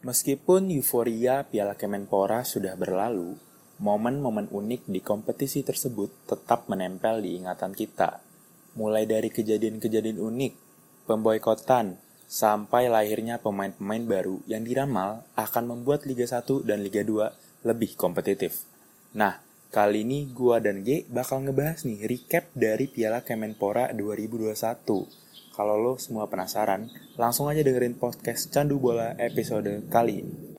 Meskipun euforia Piala Kemenpora sudah berlalu, momen-momen unik di kompetisi tersebut tetap menempel di ingatan kita. Mulai dari kejadian-kejadian unik, pemboikotan, sampai lahirnya pemain-pemain baru yang diramal akan membuat Liga 1 dan Liga 2 lebih kompetitif. Nah, kali ini gua dan G bakal ngebahas nih recap dari Piala Kemenpora 2021. Kalau lo semua penasaran, langsung aja dengerin podcast Candu Bola episode kali ini.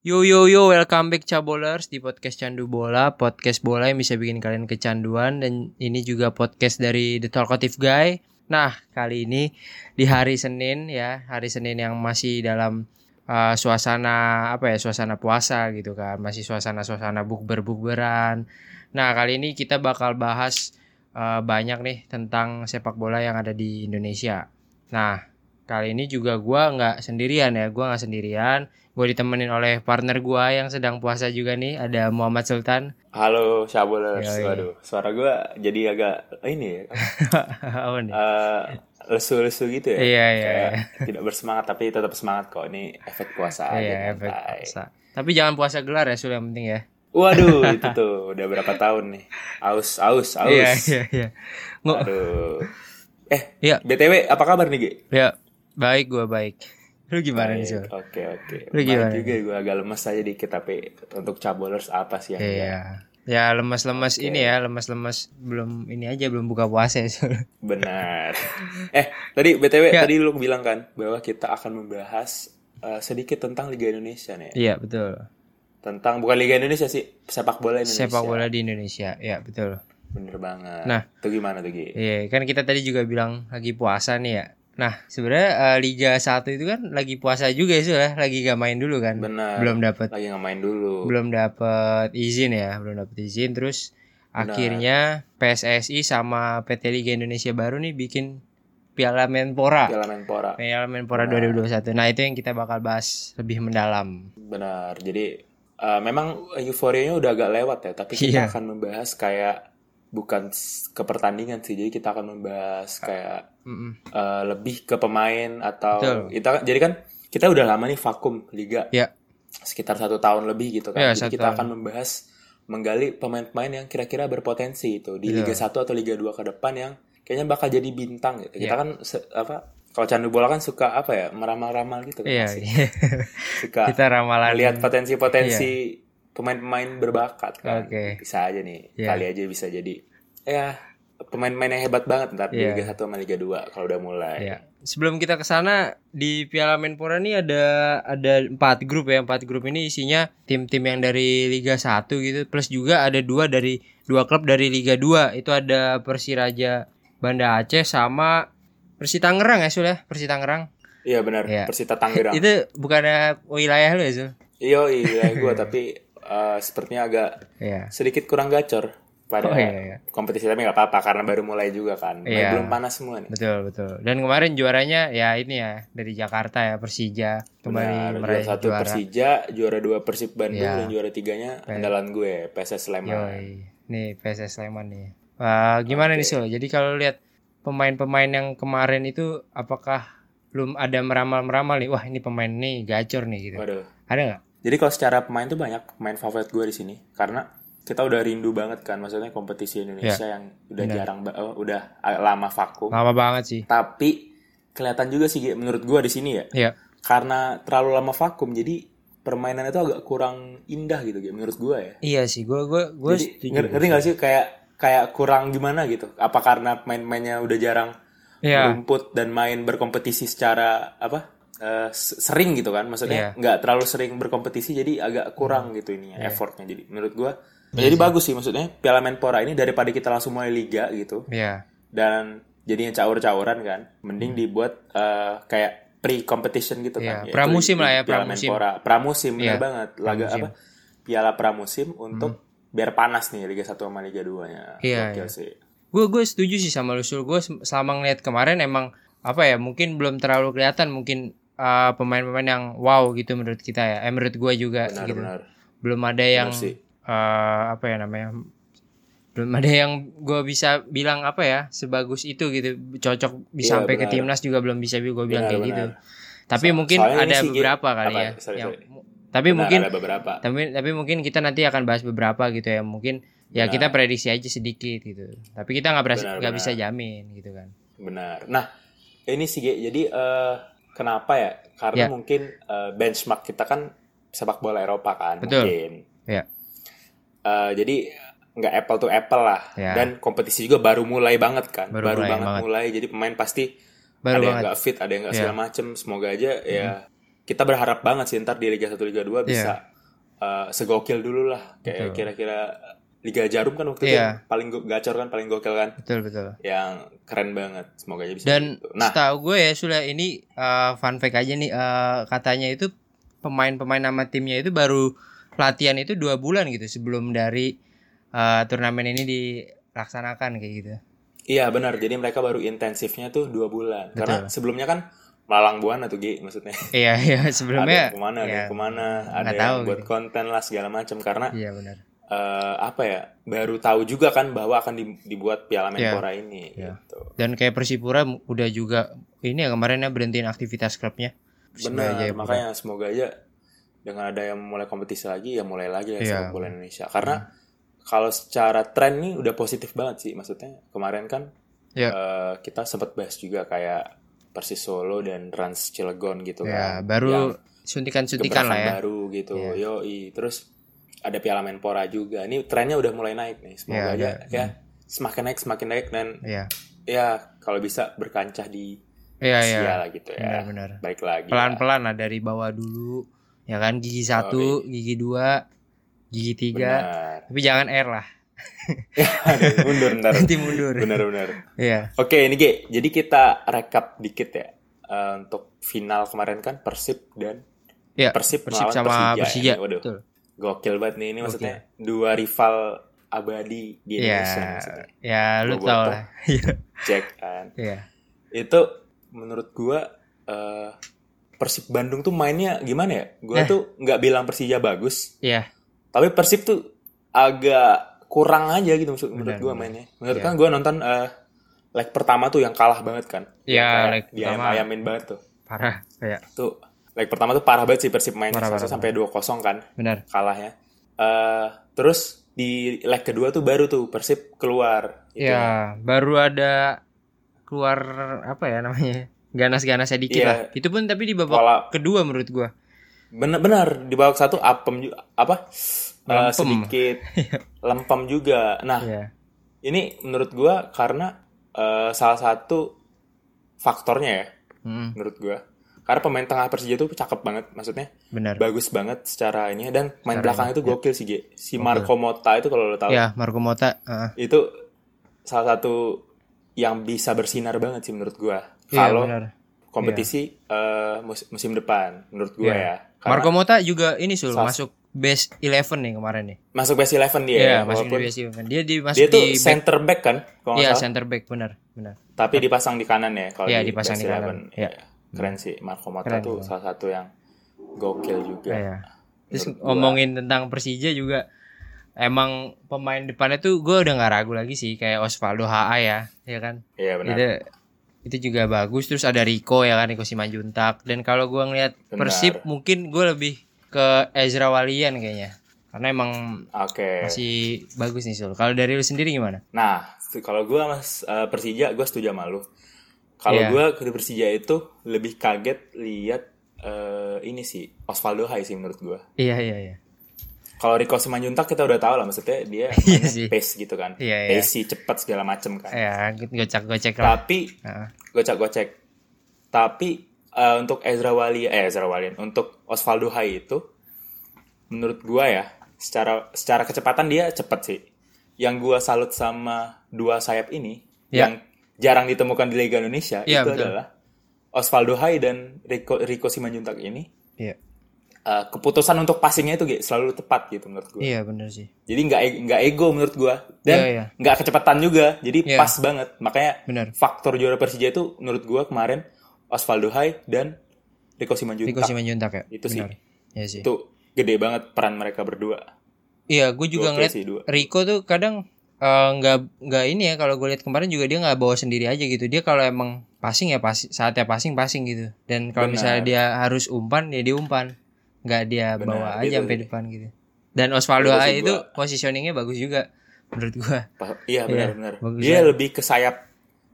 Yo yo yo, welcome back Cabolers di podcast Candu Bola, podcast bola yang bisa bikin kalian kecanduan dan ini juga podcast dari The Talkative Guy. Nah, kali ini di hari Senin ya, hari Senin yang masih dalam uh, suasana apa ya, suasana puasa gitu kan, masih suasana-suasana bukber-bukberan. Nah, kali ini kita bakal bahas uh, banyak nih tentang sepak bola yang ada di Indonesia. Nah, kali ini juga gua nggak sendirian ya, gua nggak sendirian. Gue ditemenin oleh partner gue yang sedang puasa juga nih. Ada Muhammad Sultan. Halo Syabulers, waduh suara gue jadi agak ini ya, apa nih? Eh, lesu-lesu gitu ya. Iya, iya, Kayak tidak bersemangat tapi tetap semangat kok. Ini efek puasa aja. iya efek puasa tapi jangan puasa gelar ya Sul yang penting ya Waduh, itu tuh udah berapa tahun nih? Aus, aus, aus. iya iya iya Aduh. Eh, Iya. BTW apa kabar nih, Gi? ya baik gue baik lu gimana nih Sul Oke, oke. Lu Baik gimana? juga gue agak lemes aja dikit tapi untuk cabolers apa sih yang iya ya lemas-lemas ini ya lemas-lemas belum ini aja belum buka puasa ya benar? eh, tadi BTW Ya. tadi lu bilang kan bahwa kita akan membahas eh, sedikit tentang Liga Indonesia nih. iya betul Tentang bukan Liga Indonesia sih, sepak bola Indonesia. sepak bola di Indonesia ya betul Bener banget. Nah. itu gimana tuh, Gi? Iya, kan kita tadi juga bilang lagi puasa nih ya. Nah, sebenarnya eh, Liga 1 itu kan lagi puasa juga ya, ya. lagi gak main dulu kan. Benar. Belum dapat Lagi nggak main dulu. belum dapat izin ya, belum dapat izin terus akhirnya PSSI sama PT Liga Indonesia baru nih bikin Piala Menpora. Piala Menpora. Piala Menpora 2021. Nah, itu yang kita bakal bahas lebih mendalam. Benar. Jadi eh, memang euforianya udah agak lewat ya, tapi kita Iya. akan membahas kayak bukan ke pertandingan sih. Jadi kita akan membahas kayak Mm-mm. eh, lebih ke pemain atau Betul. kita jadi kan kita udah lama nih vakum liga Ya, sekitar satu tahun lebih gitu kan. Iya, Jadi kita tahun. akan membahas menggali pemain-pemain yang kira-kira berpotensi itu di Betul. Liga 1 atau Liga 2 ke depan yang kayaknya bakal jadi bintang gitu. Kita Iya. kan apa kalau candu bola kan suka apa ya meramal-ramal gitu kan iya. masih. iya. suka kita ramalan lihat potensi-potensi pemain-pemain berbakat kan. Oke. Bisa aja nih. Iya. Kali aja bisa jadi ya pemain-pemain yang hebat banget ntar di Iya. Liga 1 sama Liga 2 kalau udah mulai. Ya. Sebelum kita ke sana di Piala Menpora ini ada ada empat grup ya. Empat grup ini isinya tim-tim yang dari Liga 1 gitu plus juga ada dua dari dua klub dari Liga 2. Itu ada Persiraja Banda Aceh sama Persi Tangerang ya Sul ya? Persi Tangerang. Iya benar. Iya. Persita Tangerang. Itu bukannya wilayah lu ya Sul? Iya iya gue tapi eh, sepertinya agak Iya. sedikit kurang gacor pada Oh, iya, iya. kompetisi tapi nggak apa-apa karena baru mulai juga kan. Iya. Belum panas semua nih. Betul betul. Dan kemarin juaranya ya ini ya dari Jakarta ya Persija kembali Benar, meraih juara satu juara. Persija, juara dua Persib Bandung Iya. dan juara tiganya andalan gue PSS Sleman. Yoi. Nih PSS Sleman nih. Wah, gimana nih Sul? Jadi kalau lihat pemain-pemain yang kemarin itu apakah belum ada meramal-meramal nih? Wah, ini pemain nih gacor nih gitu. Waduh. Ada nggak? Jadi kalau secara pemain tuh banyak pemain favorit gue di sini karena kita udah rindu banget kan maksudnya kompetisi Indonesia Iya. yang udah jarang ba- oh, udah lama vakum. Lama banget sih. Tapi kelihatan juga sih menurut gue di sini ya Iya. karena terlalu lama vakum jadi permainan itu agak kurang indah gitu Gi, menurut gue ya. Iya sih, gue gue gue ngerti gak sih kayak kayak kurang gimana gitu? Apa karena pemain-pemainnya udah jarang Iya. rumput dan main berkompetisi secara apa? Eh, sering gitu kan? Maksudnya nggak terlalu sering berkompetisi jadi agak kurang gitu ininya Iya. effortnya. Jadi menurut gua jadi bagus sih maksudnya Piala Menpora ini daripada kita langsung mulai liga gitu Iya. dan jadinya caur-cauran kan, mending dibuat eh, kayak pre-competition gitu Hmm. Iya, kan. Yaitu pramusim lah ya, Piala pramusim. Menpora. Pramusim Iya, banget. Laga pramusim. Hmm. apa? Piala pramusim untuk biar panas nih Liga 1 sama Liga 2-nya. Iya, Gokil iya. sih. Gue gue setuju sih sama lu Sul. Gue selama ngeliat kemarin emang apa ya mungkin belum terlalu kelihatan mungkin uh, pemain-pemain yang wow gitu menurut kita ya. Eh, menurut gue juga gitu. Benar-benar. Belum ada yang Benar eh, apa ya namanya belum ada yang gue bisa bilang apa ya sebagus itu gitu cocok bisa sampai ke benar. timnas juga belum bisa gue bilang Benar, kayak benar. gitu tapi So- mungkin ada sih, beberapa kali apa? ya Sorry, yang sorry. tapi Benar, mungkin ada beberapa. tapi tapi mungkin kita nanti akan bahas beberapa gitu ya mungkin ya Benar. kita prediksi aja sedikit gitu tapi kita nggak Benar, nggak benar. bisa jamin gitu kan Benar. Nah, ini sih jadi eh, kenapa ya? Karena Ya. mungkin eh, benchmark kita kan sepak bola Eropa kan, Betul. mungkin. Ya. Eh, jadi nggak apple to apple lah. Ya. Dan kompetisi juga baru mulai banget kan, Baru baru, mulai banget, banget. mulai. Jadi pemain pasti baru ada yang banget nggak fit, ada yang nggak Ya. segala macem. Semoga aja ya kita berharap banget sih ntar di Liga 1 Liga 2 bisa eh, segokil dulu lah. Kayak kira-kira Liga Jarum kan waktu itu Iya. paling gacor kan, paling gokil kan, betul betul yang keren banget. Semoga aja bisa. Dan gitu. Nah, setahu gue ya sudah ini uh, fun fact aja nih uh, katanya itu pemain-pemain nama timnya itu baru latihan itu dua bulan gitu sebelum dari uh, turnamen ini dilaksanakan kayak gitu. Iya benar, jadi mereka baru intensifnya tuh dua bulan. Karena Betul. sebelumnya kan malang buana tuh Gi, maksudnya. Iya iya ada sebelumnya. yang ke mana, ada ya, yang ke mana, ada yang tahu buat gitu. konten lah segala macam. Karena Iya benar. Eh, apa ya, baru tahu juga kan bahwa akan di- dibuat Piala Menpora ini. Iya. Gitu. Dan kayak Persipura udah juga ini ya kemarinnya berhentiin aktivitas klubnya. Benar, makanya semoga aja dengan ada yang mulai kompetisi lagi, ya mulai lagi ya Iya. sepak bola Indonesia. Karena kalau secara tren nih udah positif banget sih, maksudnya kemarin kan Iya. eh, kita sempat bahas juga kayak Persis Solo dan Rans Cilegon gitu Ya, kan. baru suntikan-suntikan lah ya. baru gitu. Iya. Yoi. Terus ada Piala Menpora juga. Ini trennya udah mulai naik nih. Semoga aja ada. ya semakin naik semakin naik dan Iya. ya kalau bisa berkancah di Iya Asia iya. lah gitu ya. Benar-benar. Baik lagi. ya. pelan-pelan lah dari bawah dulu ya kan gigi satu gigi dua gigi tiga Benar. tapi jangan R lah Aduh, mundur ntar. nanti mundur Benar-benar. Iya Oke, ini Ge. Jadi kita rekap dikit ya. Eh, untuk final kemarin kan Persib dan Iya, Persib, Persib sama Persija. Persija, ini. Waduh, betul gokil banget nih. Ini maksudnya dua rival abadi di Iya, Indonesia. maksudnya. ya lu Bobotoh. tau lah Iya, Jack kan. iya Itu menurut gua eh, Persib Bandung tuh mainnya gimana ya? Gua Eh. tuh nggak bilang Persija bagus, iya tapi Persib tuh agak kurang aja gitu maksud menurut gua mainnya. Menurut Iya. kan gua nonton eh, leg pertama tuh yang kalah banget kan. Iya, kayak leg pertama. diayam-ayamin banget tuh. parah kayak Tuh leg pertama tuh parah banget sih Persib mainnya Parah, parah, sampai 2-0 kan benar kalahnya. Eh terus di leg kedua tuh baru tuh Persib keluar. gitu. ya baru ada keluar apa ya namanya ganas-ganasnya dikit Iya. lah itu pun tapi di babak kedua menurut gua bener-bener di babak satu apem juga apa? Lempem. sedikit lempem juga. Nah, Iya ini menurut gua karena eh, salah satu faktornya ya Mm, menurut gua. Karena pemain tengah Persija tuh cakep banget, maksudnya benar bagus banget secara ini dan main belakang ini, itu gokil sih, Ge. Si Marco Motta itu kalau lo tahu ya Marco Mota heeh. itu salah satu yang bisa bersinar banget sih menurut gua. Iya, Kalau kompetisi eh, mus- musim depan menurut gua Iya. ya. Karena Marco Mota juga ini sul masuk base 11 nih kemarin nih. masuk best 11 dia Iya, ya, masuk di base 11. Dia di masuk dia tuh di center back kan Iya, center back benar, benar. Tapi dipasang di kanan ya kalau Iya, di dipasang best di kanan. 11. Iya. Iya. Keren sih Marco Motta Keren, tuh keren. salah satu yang gokil juga. Iya. Terus gua. ngomongin tentang Persija juga emang pemain depannya tuh gue udah nggak ragu lagi sih kayak Osvaldo HA ya, ya kan? Iya benar. Itu itu juga bagus terus ada Rico ya kan Rico Simanjuntak dan kalau gua ngeliat Benar. Persib mungkin gue lebih ke Ezra Walian kayaknya karena emang Oke. masih bagus nih Sul. Kalau dari lu sendiri gimana? Nah, kalau gue mas eh, Persija, gue setuju sama lu. Kalau Iya. gue ke Persija itu lebih kaget lihat eh, ini sih Osvaldo Hai sih menurut gue. Iya iya iya. Kalau Rico Simanjuntak kita udah tahu lah maksudnya dia Iya sih. pace gitu kan, Iya, iya. pace cepat segala macem kan. Ya, gocek-gocek lah. Tapi Heeh. gocek-gocek. Tapi eh, untuk Ezra Wali, eh Ezra Walian, untuk Osvaldo Hai itu, menurut gua ya, secara secara kecepatan dia cepet sih. Yang gua salut sama dua sayap ini, Ya. yang jarang ditemukan di Liga Indonesia, Ya, itu betul. adalah Osvaldo Hai dan Rico, Rico Simanjuntak ini. Iya. eh, keputusan untuk passingnya itu selalu tepat gitu menurut gua. Iya bener sih. Jadi nggak e- nggak ego menurut gua dan Iya, iya. nggak kecepatan juga. Jadi Iya. pas banget. Makanya Bener. faktor juara Persija itu menurut gua kemarin Osvaldo Hai dan Rico Simanjuntak. Rico Simanjuntak ya. Itu sih. Benar. Iya sih. Itu gede banget peran mereka berdua. Iya, gue juga ngeliat sih dua. Rico tuh kadang eh, nggak nggak ini ya kalau gue lihat kemarin juga dia nggak bawa sendiri aja gitu. Dia kalau emang passing ya passing, saatnya passing passing gitu. Dan kalau misalnya dia harus umpan ya dia umpan. Nggak dia Benar, bawa gitu aja sampai depan gitu. Dan Osvaldo A itu gua- positioningnya bagus juga menurut gua. Pa- Iya Iya, benar-benar. bagus Dia lebih ke sayap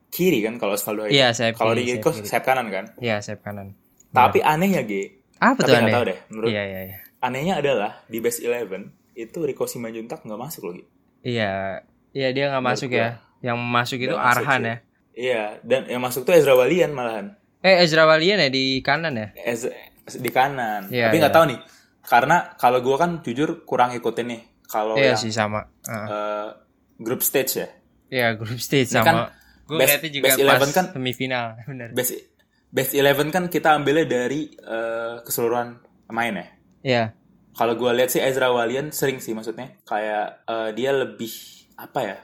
kiri kan kalau Osvaldo itu. Iya, sayap Kalau di Rico sayap sayap kanan kan. Iya, sayap kanan. Tapi anehnya G, Apa tapi tuh aneh? tahu deh. Menurut Iya, iya, iya. anehnya adalah di best 11 itu Rico Simanjuntak nggak masuk loh. Gi. Iya, iya dia nggak masuk ya. Yang masuk itu masuk Arhan sih. ya. Iya, dan yang masuk tuh Ezra Walian malahan. Eh Ezra Walian ya di kanan ya? Ez- di kanan. Iya, Tapi nggak iya. tahu nih. Karena kalau gua kan jujur kurang ikutin nih. Kalau Iya yang sih sama. Heeh. eh, group stage ya. Iya grup stage Ini sama. kan Gue juga best pas 11 kan- semifinal, bener. Best Best 11 kan kita ambilnya dari eh, keseluruhan pemain ya. Iya, Kalau gue lihat sih Ezra Walian sering sih maksudnya kayak eh, dia lebih apa ya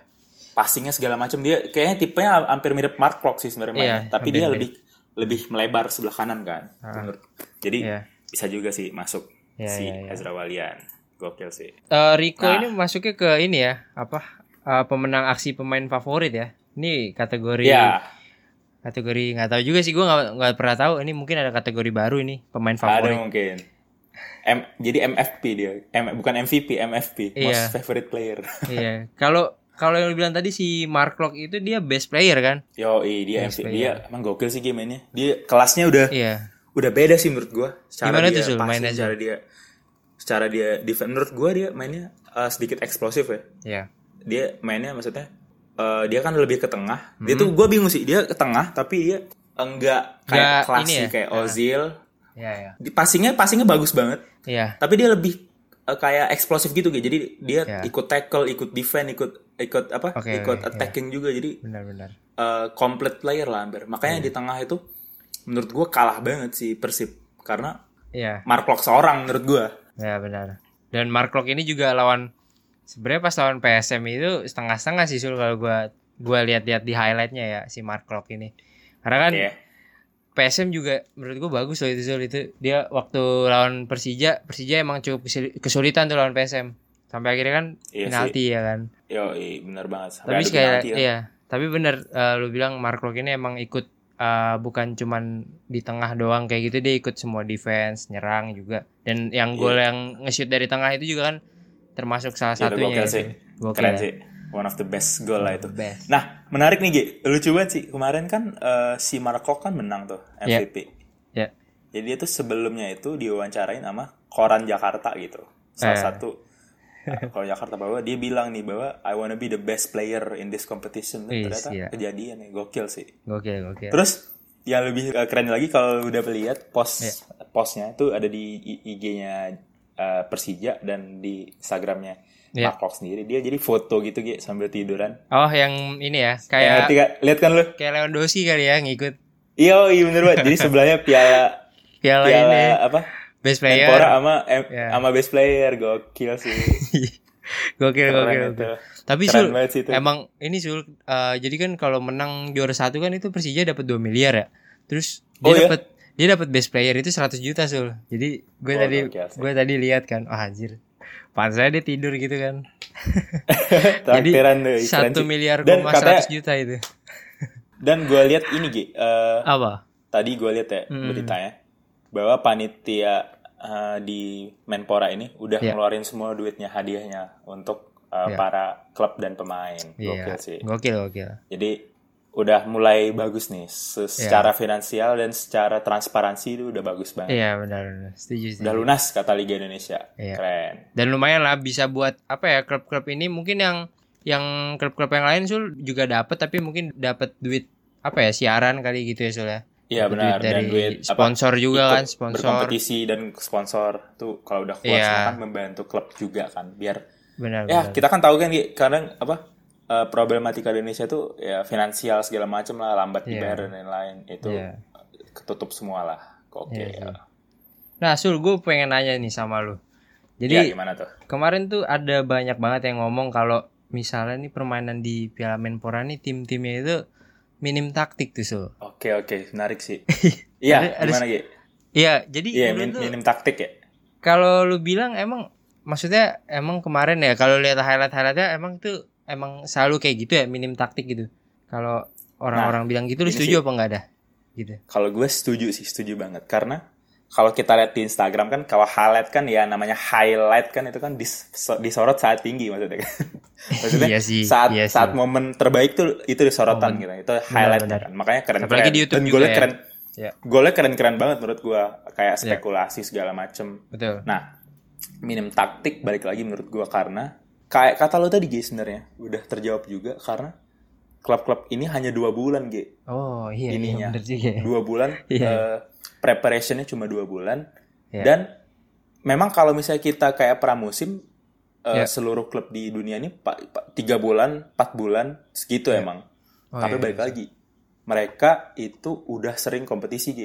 passingnya segala macam dia kayaknya tipenya hampir mirip Mark Klok sih sebenarnya mainnya. tapi dia mirip. lebih lebih melebar sebelah kanan kan menurut jadi Iya. bisa juga sih masuk Iya, si iya, iya. Ezra Walian gokil sih Eh, Rico Nah. ini masuknya ke ini ya, apa eh, pemenang aksi pemain favorit ya? Ini kategori ya kategori nggak tahu juga sih gue nggak pernah tahu. Ini mungkin ada kategori baru ini pemain ada favorit. mungkin M, jadi MFP dia M, bukan MVP MFP Iya. most favorite player iya. Kalau kalau yang lu bilang tadi si Mark Klok itu dia best player kan? yo dia Yes, MVP player. dia emang gokil sih game mainnya dia kelasnya udah Iya. udah beda sih menurut gua secara Gimana dia tuh, passing, mainnya, secara dia secara dia defend menurut gua dia mainnya uh, sedikit eksplosif ya Iya. dia mainnya maksudnya uh, dia kan lebih ke tengah dia Hmm. tuh gua bingung sih dia ke tengah tapi dia enggak kayak Nggak klasik ini ya? kayak Ah. Ozil Iya, iya. di passingnya passingnya bagus banget Iya. tapi dia lebih uh, kayak eksplosif gitu gitu jadi dia Ya. ikut tackle ikut defend ikut ikut apa Oke, ikut oke, attacking juga jadi Benar-benar. uh, complete player lah hampir makanya Iya. di tengah itu menurut gua kalah banget sih Persib karena Iya. Mark Locke seorang menurut gua. Ya benar. Dan Mark Klok ini juga lawan sebenarnya pas lawan PSM itu setengah-setengah sih Sul kalau gua gua lihat-lihat di highlightnya ya si Mark Klok ini. Karena kan Iya. PSM juga menurut gua bagus loh itu itu. Dia waktu lawan Persija, Persija emang cukup kesul- kesulitan tuh lawan PSM. Sampai akhirnya kan Iya penalti ya kan. Yo, iya, bener banget. Sampai Tapi penalti ya. iya, tapi bener eh, lu bilang Mark Klok ini emang ikut eh, bukan cuman di tengah doang kayak gitu dia ikut semua defense, nyerang juga. Dan yang gol Iya. yang nge-shoot dari tengah itu juga kan termasuk salah Iya, satunya gokil gitu. sih. Gokil Keren ya. sih. One of the best goal lah itu. Best. Nah, menarik nih, Gi. Lucu banget sih. Kemarin kan eh, si Locke kan menang tuh Iya. MVP. Ya. Jadi dia tuh sebelumnya itu diwawancarain sama koran Jakarta gitu. Salah Eh. satu eh, koran Jakarta bahwa dia bilang nih bahwa I wanna be the best player in this competition. Wih, ternyata iya. kejadian nih, gokil sih. Gokil, gokil. Terus yang lebih uh, keren lagi kalau udah lihat post Iya. postnya itu ada di IG-nya uh, Persija dan di Instagramnya Iya. Mark Locke sendiri dia jadi foto gitu gitu sambil tiduran. Oh, yang ini ya, Kayak gak? Lihat kan lu? kayak Lewandowski kali ya ngikut Iya, iya bener banget. Jadi sebelahnya piala piala, piala ini apa? best player. Menpora sama em- Iya. sama best player gokil sih. gokil, Keren gokil, itu. Tapi Keren Sul, banget sih itu. emang ini Sul, eh, jadi kan kalau menang juara satu kan itu Persija dapat 2 miliar ya. Terus dia Oh, iya? dapat dia dapat best player itu 100 juta Sul. Jadi gue Oh, tadi gue tadi lihat kan, oh anjir. Pantes aja dia tidur gitu kan. Keren Satu miliar Dan koma katanya 100 juta itu. dan gue lihat ini Gi, eh, Apa? tadi gue lihat ya Hmm. beritanya bahwa panitia uh, di Menpora ini udah Iya. ngeluarin semua duitnya hadiahnya untuk uh, Iya. para klub dan pemain. Iya. Gokil sih. Gokil, gokil. Jadi udah mulai bagus nih Iya. secara finansial dan secara transparansi itu udah bagus banget. Iya, benar benar. Setuju, setuju. Udah lunas kata Liga Indonesia. Iya. Keren. Dan lumayan lah bisa buat apa ya klub-klub ini mungkin yang yang klub-klub yang lain Sul juga dapat tapi mungkin dapat duit apa ya siaran kali gitu ya Sul ya. Iya benar duit dari dan duit apa, sponsor juga ikut kan sponsor. berkompetisi dan sponsor tuh kalau udah kuat Iya. semua kan membantu klub juga kan biar Benar ya benar. kita kan tahu kan kadang apa eh, problematika di Indonesia tuh ya finansial segala macam lah lambat Iya. dibayar dan lain-lain itu Iya. ketutup semua lah oke ya. sih. Nah, Sul, gue pengen nanya nih sama lu. Ya, Jadi gimana tuh kemarin tuh ada banyak banget yang ngomong kalau misalnya nih permainan di Piala Menpora nih tim-timnya itu minim taktik tuh, Sul. oke oke menarik sih iya gimana Gi? Iya, jadi iya menurut min- lu, minim taktik ya kalau lu bilang emang maksudnya emang kemarin ya kalau lihat highlight highlightnya emang tuh emang selalu kayak gitu ya minim taktik gitu. Kalau orang-orang bilang gitu lu setuju sih- apa enggak ada? Gitu. Kalau gue setuju sih, setuju banget. Karena kalau kita lihat di Instagram kan, kalau highlight kan ya namanya highlight kan itu kan dis- so- disorot saat tinggi maksudnya kan. maksudnya Iya sih, saat iya sih. saat momen terbaik tuh itu disorotan Momen. gitu. Itu highlight benar. kan. Makanya keren-keren. Apalagi di YouTube Dan juga golnya ya. keren. Ya, Golnya keren-keren banget menurut gue. Kayak Iya. spekulasi segala macem. betul. Nah, minim taktik balik lagi menurut gua karena kayak kata lo tadi G sebenarnya udah terjawab juga karena klub-klub ini hanya dua bulan G Oh, iya iya ininya bener juga. ya. dua bulan Iya. eh, preparationnya cuma dua bulan Iya. dan memang kalau misalnya kita kayak pramusim eh, Iya. seluruh klub di dunia ini tiga bulan empat bulan segitu emang Oh, tapi iya, balik iya. lagi mereka itu udah sering kompetisi G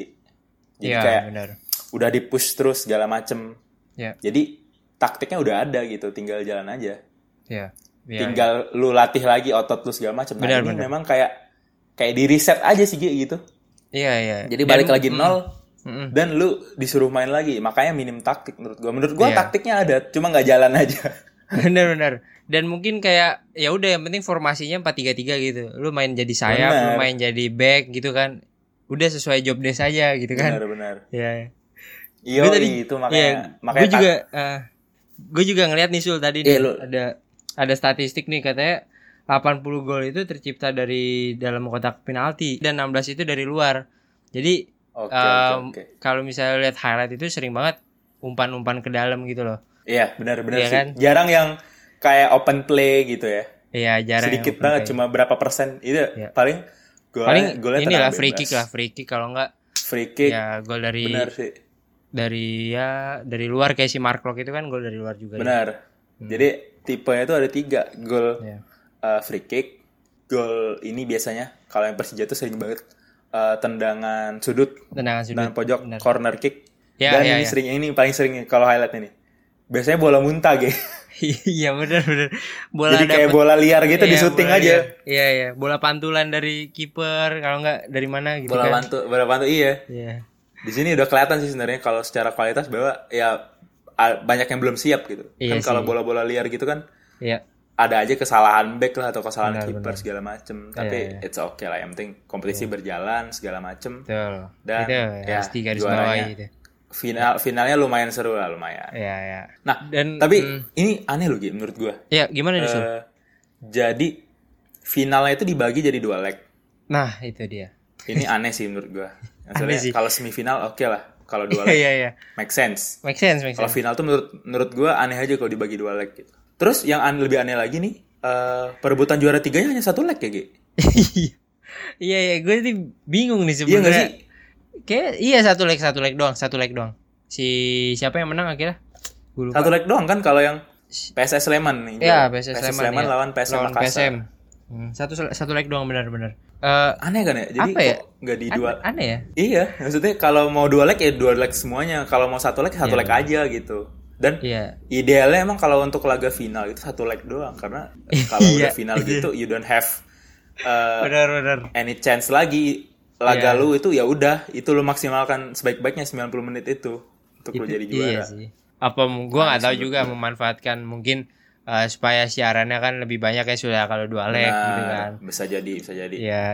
jadi Iya, kayak benar. udah di push terus segala macem Iya. jadi taktiknya udah ada gitu, tinggal jalan aja. Iya. Iya, tinggal lu latih lagi otot lu segala macam. Nah, Benar, ini benar. memang kayak kayak di reset aja sih Gi, gitu. Iya, iya. Jadi Dan- balik lagi mm, nol mm-mm. dan lu disuruh main lagi. Makanya minim taktik menurut gua. Menurut gua Iya. taktiknya ada, cuma nggak jalan aja. Bener-bener. Dan mungkin kayak ya udah yang penting formasinya 4-3-3 gitu. Lu main jadi sayap, lu Benar. main jadi back gitu kan. Udah sesuai job desk aja gitu kan. Benar-benar. Iya. Iya, Gue tadi- itu makanya Iya, makanya gue juga gue juga ngeliat nih Sul tadi nih, Iya, lu- ada ada statistik nih katanya 80 gol itu tercipta dari dalam kotak penalti dan 16 itu dari luar. Jadi Oke, em, oke, oke. kalau misalnya lihat highlight itu sering banget umpan-umpan ke dalam gitu loh. Iya, benar-benar Iya sih. kan? Jarang yang kayak open play gitu ya. Iya, jarang. yang Sedikit open banget, play. cuma berapa persen. Itu Iya. paling golnya, paling golnya inilah free kick lah, free kick kalau enggak Free kick, ya gol dari benar sih. dari ya dari luar kayak si Mark Locke itu kan gol dari luar juga. ya. Benar. Jadi tipenya itu ada tiga, gol Iya. uh, free kick, gol ini biasanya kalau yang Persija tuh sering banget uh, tendangan sudut, Tendangan sudut. tendangan pojok, benar. corner kick. Ya, Dan ya, ini ya. sering ini paling sering kalau highlight ini. Biasanya bola muntah gitu. Iya benar benar. Bola Jadi kayak dapet- bola liar gitu di Iya, syuting bola aja. Iya iya, bola pantulan dari kiper kalau enggak dari mana gitu Bola kan. pantu, bola pantu iya. Iya. Di sini udah kelihatan sih sebenarnya kalau secara kualitas bahwa ya banyak yang belum siap gitu. Iya kan kalau bola-bola liar gitu kan Iya. ada aja kesalahan back lah atau kesalahan Benar, kiper benar. segala macem. Tapi Iya, iya. it's okay lah. Yang penting kompetisi berjalan segala macem. Betul. Dan, itu ya, harus garis juaranya. bawahi itu. Final finalnya lumayan seru lah lumayan. Iya iya. Nah, Dan tapi mm, ini aneh loh Gi, menurut gua. ya gimana nih? Eh, jadi finalnya itu dibagi jadi dua leg. Nah, itu dia. Ini aneh sih menurut gua. Sih. kalau semifinal oke lah. Kalau dua Iya leg iya iya. make sense. Make sense, make Kalau sense. final tuh menurut menurut gua aneh aja kalau dibagi dua leg gitu. Terus yang an- lebih aneh lagi nih, eh, perebutan juara tiganya hanya satu leg ya, Gi? Iya iya, gue sih bingung nih Iya sebenarnya. sih? Kayak iya satu leg satu leg doang, satu leg doang. Si siapa yang menang akhirnya? Gue lupa. Satu leg doang kan kalau yang PSS Sleman nih. Iya, PSS Sleman, iya. lawan PSM Lawan Makassar. PSM. Hmm, satu satu leg doang benar-benar. Eh Aneh kan ya? Jadi Apa ya? kok nggak di dua? aneh, aneh ya? Iya, maksudnya kalau mau dua leg ya dua leg semuanya. Kalau mau satu leg satu Iya. leg aja gitu. Dan Iya. idealnya emang kalau untuk laga final itu satu leg doang karena kalau Iya. udah final gitu you don't have uh, Benar-benar. any chance lagi laga Iya. lu itu ya udah itu lu maksimalkan sebaik-baiknya 90 menit itu untuk lu jadi Iya juara. sih. Apa gua nggak tahu juga memanfaatkan mungkin eh, supaya siarannya kan lebih banyak ya sudah kalau dua leg gitu kan. Nah, bisa jadi, bisa jadi. Iya.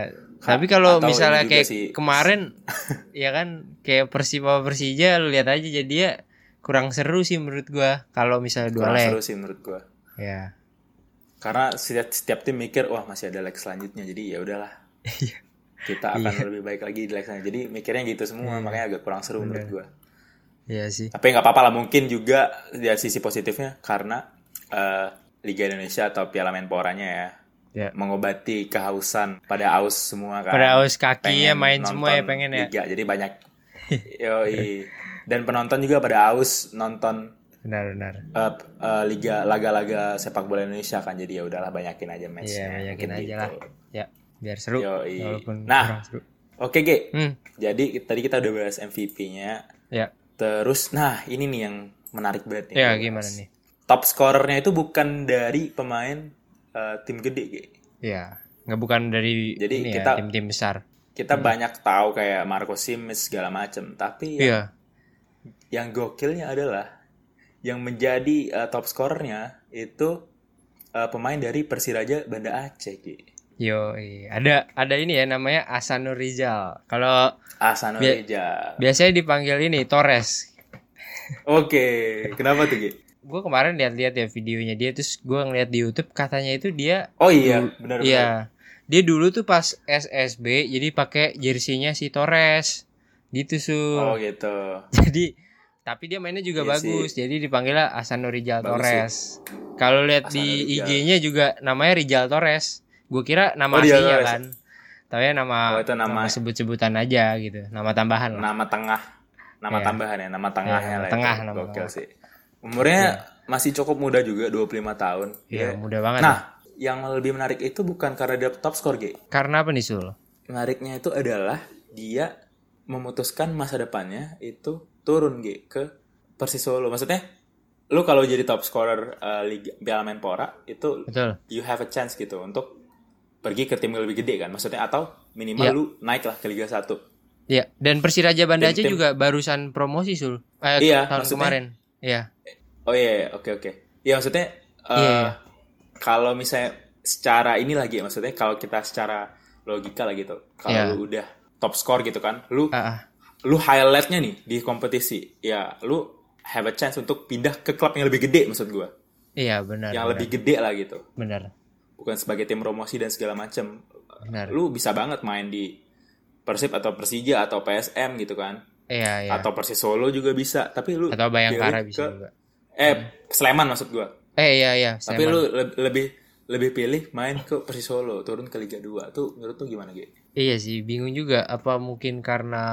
Tapi kalau misalnya kayak sih. kemarin ya kan kayak Persiba Persija lu lihat aja jadi ya kurang seru sih menurut gua kalau misalnya dua Kurang leg. seru sih menurut gua. Ya. Karena setiap, setiap tim mikir wah masih ada leg selanjutnya jadi ya udahlah. Kita akan lebih baik lagi di leg selanjutnya. Jadi mikirnya gitu semua makanya agak kurang seru menurut gua. Iya sih. Tapi nggak apa-apa lah mungkin juga dari sisi positifnya karena eh, Liga Indonesia atau Piala Menporanya ya Ya. mengobati kehausan pada aus semua kan. Pada aus kaki ya main semua ya pengen ya. Liga, jadi banyak. Yoi. Dan penonton juga pada aus nonton Benar-benar. eh, eh, liga laga-laga sepak bola Indonesia kan jadi ya udahlah banyakin aja matchnya. Iya, banyakin Mungkin aja gitu. lah. Ya, biar seru. Yoi. Walaupun Nah. seru. Oke Ge, Hmm. jadi tadi kita udah bahas MVP-nya. Ya. Terus, nah ini nih yang menarik banget nih. Ya, gimana nih? Top scorernya itu bukan dari pemain eh, tim gede Ge. Ya, nggak bukan dari Jadi ini kita- ya, tim-tim besar. Kita banyak tahu kayak Marco Simic segala macem, tapi yang, Iya. yang gokilnya adalah yang menjadi uh, top scorernya itu uh, pemain dari Persiraja Banda Aceh Ki. Yo, ada ada ini ya namanya Asanur Rizal. Kalau Asanur Bi- Rizal. biasanya dipanggil ini Torres. Oke, kenapa tuh Ki? Gue kemarin lihat-lihat ya videonya dia terus gue ngeliat di YouTube katanya itu dia Oh iya, benar Iya. Dia dulu tuh pas SSB jadi pakai jersinya si Torres. Gitu Sul. Oh gitu. Jadi tapi dia mainnya juga Iya bagus. Jadi dipanggilnya Asano Rizal Bagus Torres. Kalau lihat di. IG-nya juga namanya Rizal Torres. Gue kira nama Oh, aslinya kan. Tapi nama, Oh, itu nama- sebut-sebutan aja gitu. Nama tambahan lah. Nama tengah, nama Iya. tambahan ya, nama tengahnya Iya, lah. tengah, itu. nama Gokil tengah. sih. Umurnya masih cukup muda juga, 25 tahun. Iya, Dia- mudah banget. Nah, yang lebih menarik itu bukan karena dia top score, G. Karena apa nih Sul? Menariknya itu adalah dia memutuskan masa depannya itu turun G ke Persis Solo. Maksudnya lu kalau jadi top scorer uh, Liga Piala Menpora itu Betul. you have a chance gitu untuk pergi ke tim yang lebih gede kan. Maksudnya atau minimal Iya. lu naik lah ke Liga 1. Iya, dan Persiraja Banda Aceh Tim-tim. juga barusan promosi Sul. Eh, Iya, tahun kemarin. Iya. Oh iya, iya, oke oke. Iya maksudnya uh, Iya, iya. kalau misalnya secara ini lagi maksudnya kalau kita secara logika lah gitu. Kalau lu udah top score gitu kan, lu Ah, ah. lu highlightnya nih di kompetisi, ya lu have a chance untuk pindah ke klub yang lebih gede maksud gua, Iya, benar. yang benar. lebih gede lah gitu. benar. Bukan sebagai tim promosi dan segala macem. Benar. Lu bisa banget main di Persib atau Persija atau PSM gitu kan, Iya, iya. atau Persis Solo juga bisa. Tapi lu Atau Bayangkara pilih bisa ke- juga. Eh Sleman maksud gua. Eh iya iya. Tapi Sleman. lu le- lebih lebih pilih main ke Persis Solo, turun ke Liga 2. Tuh menurut tuh gimana, Ge? Iya sih, bingung juga. Apa mungkin karena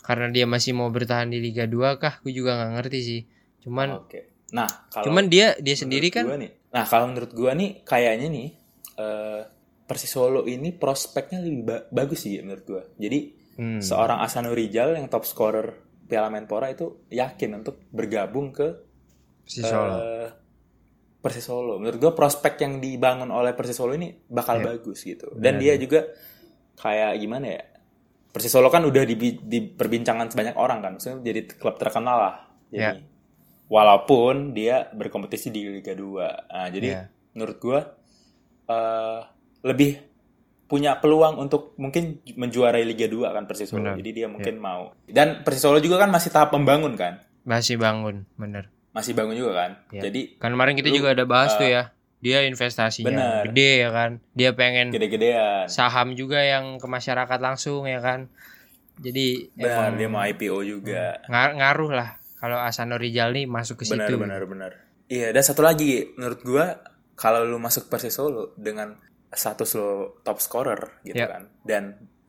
karena dia masih mau bertahan di Liga 2 kah? Gue juga nggak ngerti sih. Cuman Oke. Nah, kalau cuman dia dia sendiri kan nih. Nah, kalau menurut gua nih kayaknya nih eh Persis Solo ini prospeknya lebih ba- bagus sih menurut gua. Jadi Hmm. seorang Asano Rizal yang top scorer Piala Menpora itu yakin untuk bergabung ke si Solo. eh, Persis Solo. Menurut gue prospek yang dibangun oleh Persis Solo ini bakal Iya. bagus gitu. Dan dia juga kayak gimana ya? Persis Solo kan udah di, diperbincangan sebanyak orang kan. Maksudnya jadi klub terkenal lah. Jadi Iya. walaupun dia berkompetisi di Liga 2. Nah, jadi Iya. menurut gue eh, lebih punya peluang untuk mungkin menjuarai Liga 2 kan Persis Solo. Benar. Jadi dia mungkin mau. Dan Persis Solo juga kan masih tahap membangun kan. Masih bangun, bener. Masih bangun juga kan. Iya. Jadi Kan kemarin kita Lu, juga ada bahas eh, tuh ya. Dia investasinya bener. gede ya kan. Dia pengen gede-gedean. saham juga yang ke masyarakat langsung ya kan. Jadi Benar, emang dia mau IPO juga. ngar- ngaruh lah kalau Asano Rizal nih masuk ke Benar, situ. benar, benar. Iya, dan satu lagi, menurut gua kalau lu masuk Persis Solo dengan status lo top scorer gitu Ya. kan, dan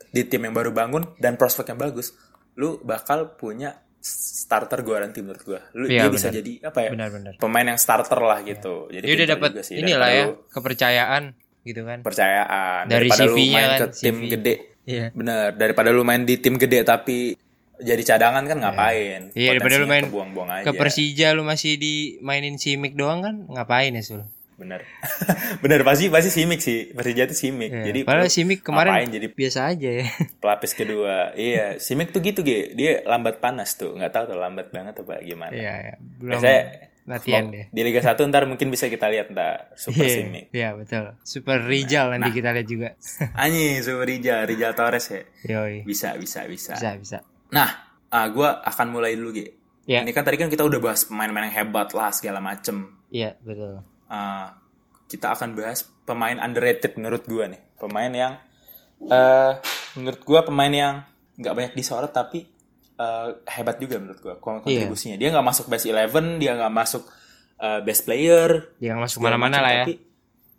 di tim yang baru bangun dan prospek yang bagus, lu bakal punya starter guarantee menurut gua. Lu Iya, dia bisa benar. jadi apa ya? Benar-benar. Pemain yang starter lah gitu. Jadi Dia udah dapat inilah ya lu kepercayaan gitu kan. Percayaan Dari daripada lu main kan, ke tim CV. gede. Iya. Bener, daripada lu main di tim gede tapi jadi cadangan kan ngapain? Iya, daripada lu main kebuang-buang aja. Ke Persija lu masih dimainin Simic doang kan ngapain ya Sul? Bener. Bener pasti pasti simik sih. Persija itu simik. Iya. Jadi Padahal lu Simic kemarin ngapain jadi biasa aja ya. pelapis kedua. iya, simik tuh gitu, Ge. Dia lambat panas tuh. nggak tahu tuh lambat banget apa gimana. Iya, ya. Belum Biasanya latihan deh. Di Liga 1 ntar mungkin bisa kita lihat ntar Super Iya, Simik. Iya, betul. Super Rizal nanti kita lihat juga. Anjing, Super Rijal, Rijal Torres ya. Yoi. Bisa, bisa, bisa. Bisa, bisa. Nah, ah, gua akan mulai dulu, Ge. Iya. Ini kan tadi kan kita udah bahas pemain-pemain yang hebat lah segala macem. Iya, betul. Ah, kita akan bahas pemain underrated menurut gua nih. Pemain yang eh menurut gua pemain yang nggak banyak disorot tapi eh, hebat juga menurut kon- Iya. kontribusinya. Dia nggak masuk best 11, dia nggak masuk eh, best player, Dia nggak masuk mana-mana lah ya. tapi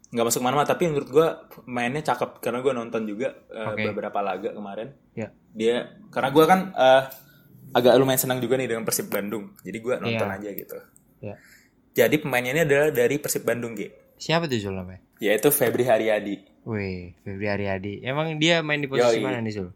nggak masuk mana-mana tapi menurut gua mainnya cakep karena gua nonton juga eh, Oke. beberapa laga kemarin. Iya. Dia karena gua kan eh, agak lumayan senang juga nih dengan Persib Bandung. Jadi gua nonton Iya. aja gitu. Iya. Jadi pemainnya ini adalah dari Persib Bandung, G. Siapa tuh Sul namanya? Yaitu Febri Haryadi. Wih, Febri Haryadi. Emang dia main di posisi Yoi. mana nih Sul?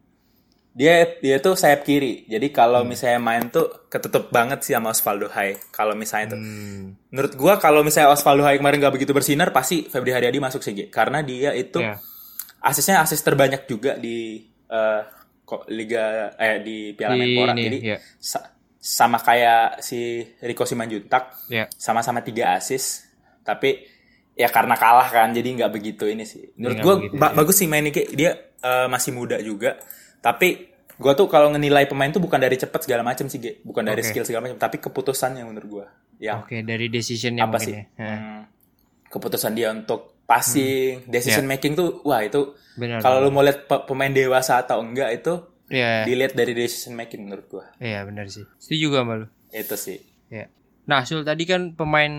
Dia dia tuh sayap kiri. Jadi kalau misalnya main tuh ketutup banget sih sama Osvaldo Hai. Kalau misalnya tuh. Hmm. Menurut gua kalau misalnya Osvaldo Hai kemarin gak begitu bersinar pasti Febri Haryadi masuk sih Gi. Karena dia itu Iya. asisnya asis terbanyak juga di kok liga eh di Piala Menpora. ini, Jadi iya. Sa- sama kayak si Rico Simanjuntak Ya. sama-sama tiga asis tapi ya karena kalah kan jadi nggak begitu ini sih menurut gue begitu, bagus sih main Nike dia eh, masih muda juga tapi gue tuh kalau ngenilai pemain tuh bukan dari cepet segala macam sih Ge. bukan dari Oke. skill segala macam tapi keputusannya menurut gue yang Oke, dari decisionnya apa sih ya. Hmm, keputusan dia untuk passing decision Ya. making tuh wah itu kalau lu mau lihat pe- pemain dewasa atau enggak itu Iya, dilihat dari decision making menurut gue iya benar sih. Setuju gak sama lu? itu sih Ya. Nah, Sul tadi kan pemain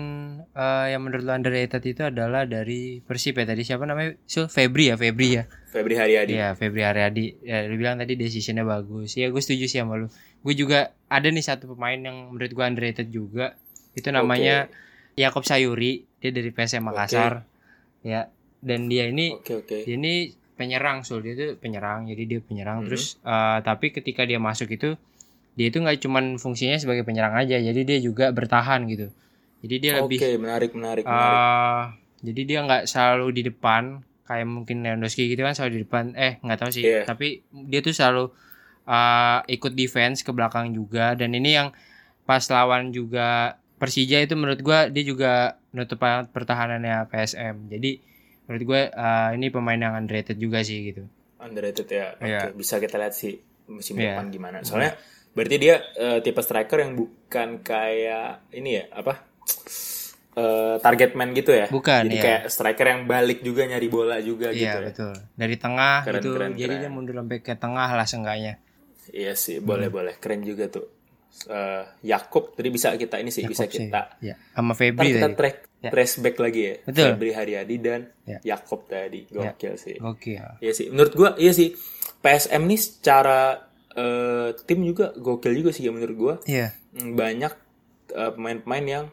eh, yang menurut lu underrated itu adalah dari Persib ya tadi siapa namanya? Sul Febri ya, Febri ya. Febri Haryadi Iya, Febri Haryadi. Ya, lu bilang tadi decisionnya bagus. Ya, gue setuju sih sama lu. Gue juga ada nih satu pemain yang menurut gue underrated juga. Itu namanya Yakob Sayuri. Dia dari PSM Makassar. Ya, dan dia ini oke oke dia ini penyerang sul. Dia itu penyerang jadi dia penyerang. Mhm. terus eh, tapi ketika dia masuk itu dia itu nggak cuman fungsinya sebagai penyerang aja jadi dia juga bertahan gitu. Jadi dia oke lebih menarik menarik menarik eh jadi dia nggak selalu di depan kayak mungkin Lewandowski gitu kan selalu di depan. Eh nggak tahu sih. Iya. tapi dia tuh selalu eh, ikut defense ke belakang juga. Dan ini yang pas lawan juga Persija itu menurut gua dia juga nutup pertahanannya PSM jadi menurut gue eh, ini pemain yang underrated juga sih gitu underrated ya. Oke, Iya. bisa kita lihat sih musim Iya. depan gimana. Soalnya berarti dia eh, tipe striker yang bukan kayak ini ya, apa? eh, target man gitu ya. Bukan, Jadi iya. kayak striker yang balik juga nyari bola juga gitu iya ya. betul dari tengah Keren, gitu keren, jadi keren. dia mundur sampai ke tengah lah seenggaknya Iya sih, boleh boleh. Keren juga tuh. Eh Yakob tadi bisa kita ini sih bisa Yakob sih. kita ya sama Febri kita tadi track Ya. trace back lagi ya. Betul. Febri Haryadi dan Ya. Yakob tadi. Gokil sih. oke Iya sih, menurut gua iya sih. PSM nih secara eh, tim juga gokil juga sih ya menurut gua. iya Hmm, Banyak eh, pemain-pemain yang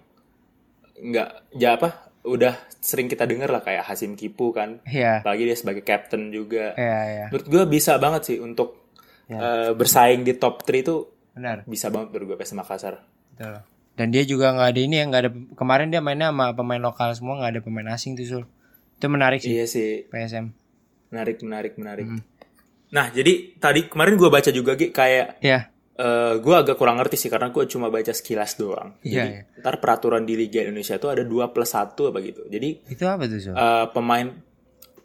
nggak ya apa udah sering kita dengar lah kayak Hasim Kipu kan. iya Apalagi dia sebagai captain juga. iya iya Menurut gua bisa banget sih untuk Ya. eh, bersaing di top 3 itu benar bisa banget menurut gua PSM Makassar. betul dan dia juga nggak ada ini ya nggak ada kemarin dia mainnya sama pemain lokal semua nggak ada pemain asing tuh sul itu menarik sih Iya sih, PSM menarik menarik menarik. Hmm. Nah, jadi tadi kemarin gua baca juga Gi, kayak ya eh gue agak kurang ngerti sih karena gue cuma baca sekilas doang. Iya, Jadi ntar peraturan di Liga Indonesia itu ada 2 plus 1 apa gitu. Jadi itu apa tuh sul eh, pemain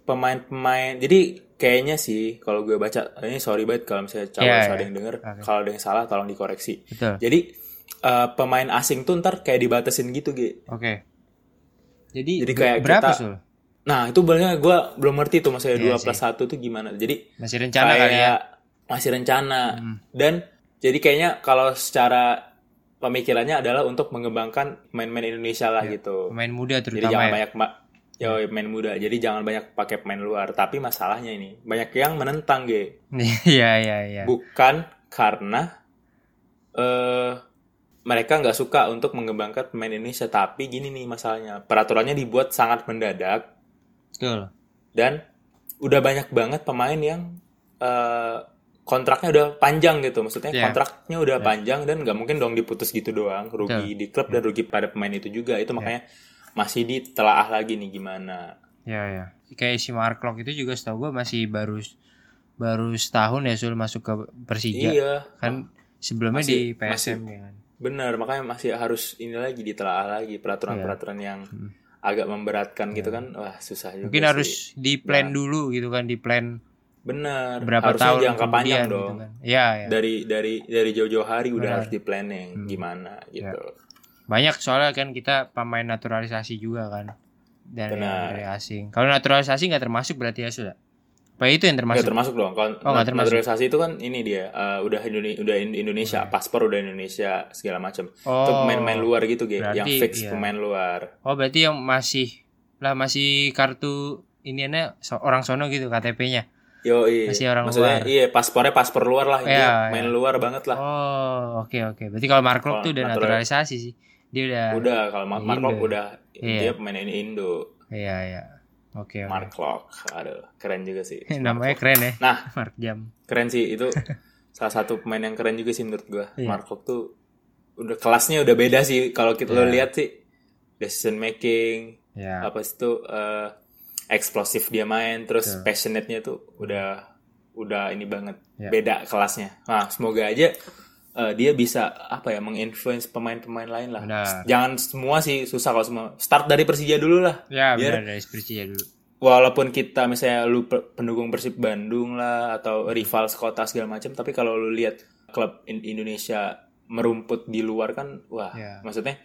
pemain pemain jadi kayaknya sih kalau gue baca ini sorry banget kalau misalnya calon Iya, ada iya. yang denger Oke. kalau ada yang salah tolong dikoreksi. betul Jadi eh, pemain asing tuh ntar kayak dibatasin gitu Gi. oke jadi, Jadi kayak berapa kita- sul Nah itu sebenarnya gue belum ngerti tuh maksudnya Iya 2 plus 1 tuh gimana. Jadi masih rencana kayak kali ya masih rencana Hmm. dan jadi kayaknya kalau secara pemikirannya adalah untuk mengembangkan pemain-pemain Indonesia lah gitu pemain muda jadi terutama jangan ya banyak ya pemain muda. Jadi jangan banyak pakai pemain luar. Tapi masalahnya ini banyak yang menentang ge. Iya iya iya. Bukan karena eh mereka nggak suka untuk mengembangkan pemain Indonesia. Tapi gini nih masalahnya. Peraturannya dibuat sangat mendadak. Betul. Dan udah banyak banget pemain yang eh, kontraknya udah panjang gitu. Maksudnya Iya. kontraknya udah panjang dan nggak mungkin dong diputus gitu doang. Rugi Betul. di klub dan rugi pada pemain itu juga. Iya. itu makanya masih ditelaah lagi nih gimana Ya ya. Kayak si Mark itu juga setahu gue masih baru baru setahun ya sul masuk ke Persija. iya Kan sebelumnya Masih- di PSM ya kan. benar makanya masih harus ini lagi ditelaah lagi peraturan-peraturan yang Hmm. agak memberatkan gitu kan wah susah juga Mungkin sih. harus di plan Nah. dulu gitu kan, di plan benar berapa harusnya tahun jangka kemudian panjang gitu dong kan. Iya ya. dari dari dari jauh-jauh hari udah harus di planning Hmm. gimana gitu Banyak soalnya kan kita pemain naturalisasi juga kan. Dari, Benar. dari asing. Kalau naturalisasi nggak termasuk berarti ya sudah. Apa itu yang termasuk? termasuk dong. Kalau Oh, termasuk. naturalisasi itu kan ini dia eh, udah Indonesia, udah in- Indonesia, paspor udah Indonesia segala macam. Itu Oh. pemain-pemain luar gitu. Berarti, Yang fix iya. pemain luar. Oh berarti yang masih lah masih kartu ini orang sono gitu KTP-nya. Yo, iya. Masih orang Maksudnya luar. iya, paspornya paspor luar lah. Iya, Dia iya. main luar banget lah. Oh, oke oke. Berarti kalau Mark Klok Kalau tuh udah natural- naturalisasi sih. Dia udah. Udah kalau Mark Mark Indo. Lok udah Iya. dia pemain ini Indo. Iya iya. Oke. Mark Lok. Aduh, keren juga sih. Namanya keren ya. Nah, Mark Jam. keren sih itu salah satu pemain yang keren juga sih menurut gua. Iya. Mark tuh udah kelasnya udah beda sih kalau kita lo Iya. lihat sih decision making Ya. apa sih tuh eh, eksplosif dia main terus Betul. passionate-nya tuh udah udah ini banget Ya. beda kelasnya nah semoga aja eh, dia bisa apa ya menginfluence pemain-pemain lain lah. Benar. Jangan semua sih susah kalau semua. Start dari Persija dulu lah. Ya Biar- benar dari Persija dulu. Walaupun kita misalnya lu pe- pendukung Persib Bandung lah atau rival sekota segala macam, tapi kalau lu lihat klub in- Indonesia merumput di luar kan, wah, Ya. maksudnya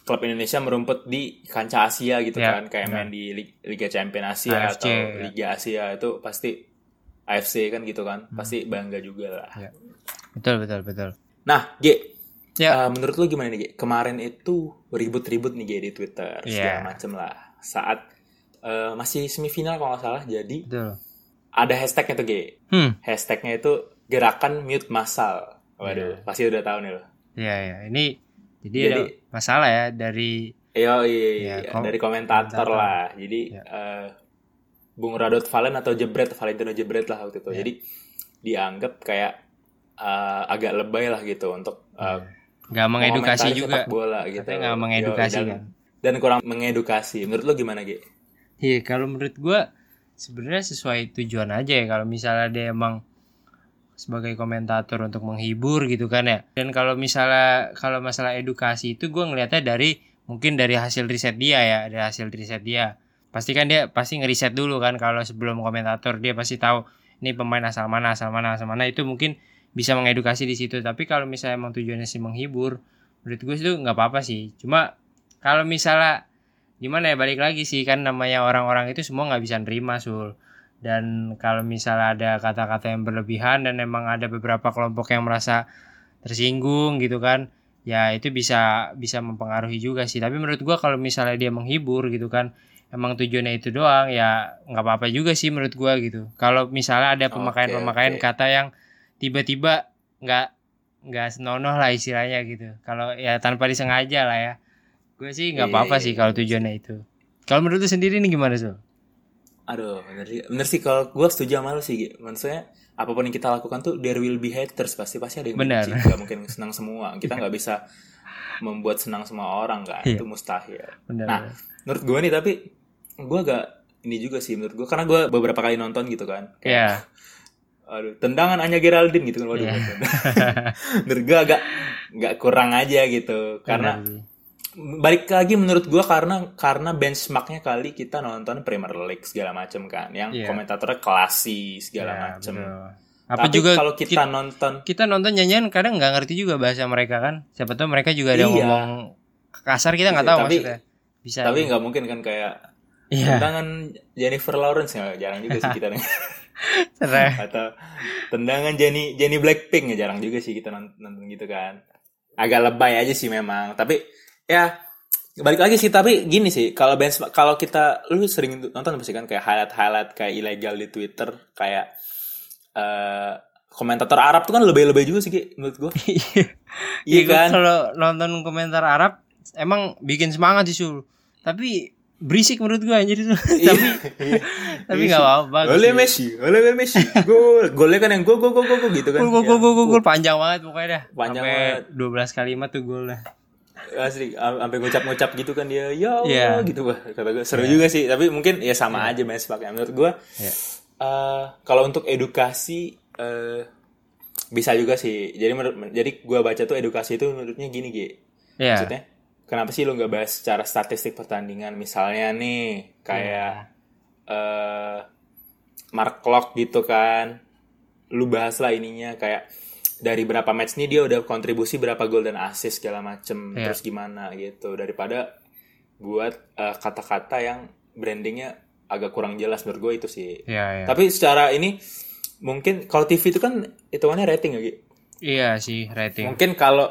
klub Indonesia merumput di kancah Asia gitu Ya, kan, kayak benar. main di Lig- Liga Champions Asia AFC, atau ya. Liga Asia itu pasti AFC kan gitu kan, Hmm. pasti bangga juga lah. Ya. Betul betul betul. Nah, G, Ya. eh, menurut lu gimana nih G? Kemarin itu ribut-ribut nih G di Twitter Iya. segala macem lah. Saat eh, masih semifinal kalau nggak salah, jadi Betul. ada hashtagnya tuh G. Hmm. Hashtagnya itu gerakan mute massal. Waduh, Iya. pasti udah tahu nih lo. Ya ya ini jadi, Jadi- ada masalah ya dari Iya, iya, Iya, iya. kom- dari komentator komentator. lah. Jadi Iya. eh, Bung Radot Valen atau Jebret, Valentino Jebret lah waktu itu. Iya. Jadi dianggap kayak eh, agak lebay lah gitu untuk eh, nggak mengedukasi juga. sepak bola gitu. Katanya nggak mengedukasi Yo, dan, kan. Dan kurang mengedukasi. Menurut lo gimana, Ge? Iya, kalau menurut gua sebenarnya sesuai tujuan aja ya kalau misalnya dia emang sebagai komentator untuk menghibur gitu kan ya. Dan kalau misalnya kalau masalah edukasi itu gua ngelihatnya dari mungkin dari hasil riset dia ya, dari hasil riset dia. Pasti kan dia pasti ngeriset dulu kan kalau sebelum komentator dia pasti tahu ini pemain asal mana, asal mana, asal mana itu mungkin bisa mengedukasi di situ. Tapi kalau misalnya emang tujuannya sih menghibur, menurut gue itu nggak apa-apa sih. Cuma kalau misalnya gimana ya balik lagi sih kan namanya orang-orang itu semua nggak bisa nerima sul dan kalau misalnya ada kata-kata yang berlebihan dan emang ada beberapa kelompok yang merasa tersinggung gitu kan ya itu bisa bisa mempengaruhi juga sih tapi menurut gua kalau misalnya dia menghibur gitu kan emang tujuannya itu doang ya nggak apa-apa juga sih menurut gua gitu kalau misalnya ada pemakaian-pemakaian kata yang tiba-tiba nggak nggak senonoh lah istilahnya gitu kalau ya tanpa disengaja lah ya gue sih nggak Iya, apa-apa iya, sih iya. kalau tujuannya itu kalau menurut lu sendiri nih gimana sih Aduh, bener sih. Bener sih kalau gue setuju sama lu sih. Maksudnya apa pun yang kita lakukan tuh there will be haters pasti pasti ada yang Benar. benci. Gak mungkin senang semua. Kita nggak bisa membuat senang semua orang kan. Itu mustahil. benar Nah, menurut gue nih tapi gue agak ini juga sih menurut gue karena gue beberapa kali nonton gitu kan. ya Aduh, tendangan Anya Geraldine gitu kan. Waduh, Iya. menurut gue agak nggak kurang aja gitu. Karena sih. balik lagi menurut gua karena karena benchmarknya kali kita nonton Premier League segala macem kan yang Iya. komentatornya klasi segala macem betul. apa tapi juga kalau kita, nonton kita nonton nyanyian kadang nggak ngerti juga bahasa mereka kan siapa tahu mereka juga ada Iya. ngomong kasar kita nggak tahu Tapi- maksudnya bisa tapi nggak mungkin kan kayak iya tendangan Jennifer Lawrence ya jarang juga sih kita. Serah. atau tendangan Jenny Jenny Blackpink ya jarang juga sih kita nonton, gitu kan. Agak lebay aja sih memang. Tapi ya balik lagi sih tapi gini sih kalau benchmark kalau kita lu sering nonton pasti kan? Kayak highlight highlight kayak ilegal di Twitter kayak eh komentator Arab tuh kan lebay-lebay juga sih Ki, menurut gua. Iya iya gua kan? kalau nonton komentar Arab emang bikin semangat sih sul. Tapi berisik menurut gua anjir itu tapi Iya. tapi nggak apa-apa Oleh. Messi, oleh Messi, gol, golnya kan yang gol, gol, gol, gol, gitu kan. Gol, gol, Ya, gol, gol, gol, panjang banget pokoknya dah. Panjang Sampai banget. 12 kalimat tuh gol dah. asli am- sampai ngucap-ngucap gitu kan dia ya Allah, Iya. gitu wah kata gue seru juga sih tapi mungkin ya sama aja benchmarknya menurut gue Iya. eh, kalau untuk edukasi eh, bisa juga sih jadi menurut jadi gue baca tuh edukasi itu menurutnya gini Gi Iya. maksudnya kenapa sih lu nggak bahas secara statistik pertandingan misalnya nih kayak eh Mark Klok gitu kan lu bahas lah ininya kayak dari berapa match nih dia udah kontribusi berapa gol dan assist segala macem Iya. terus gimana gitu daripada buat eh, kata-kata yang brandingnya agak kurang jelas menurut gue itu sih Iya, iya. tapi secara ini mungkin kalau TV itu kan hitungannya rating ya? Iya sih rating. Mungkin kalau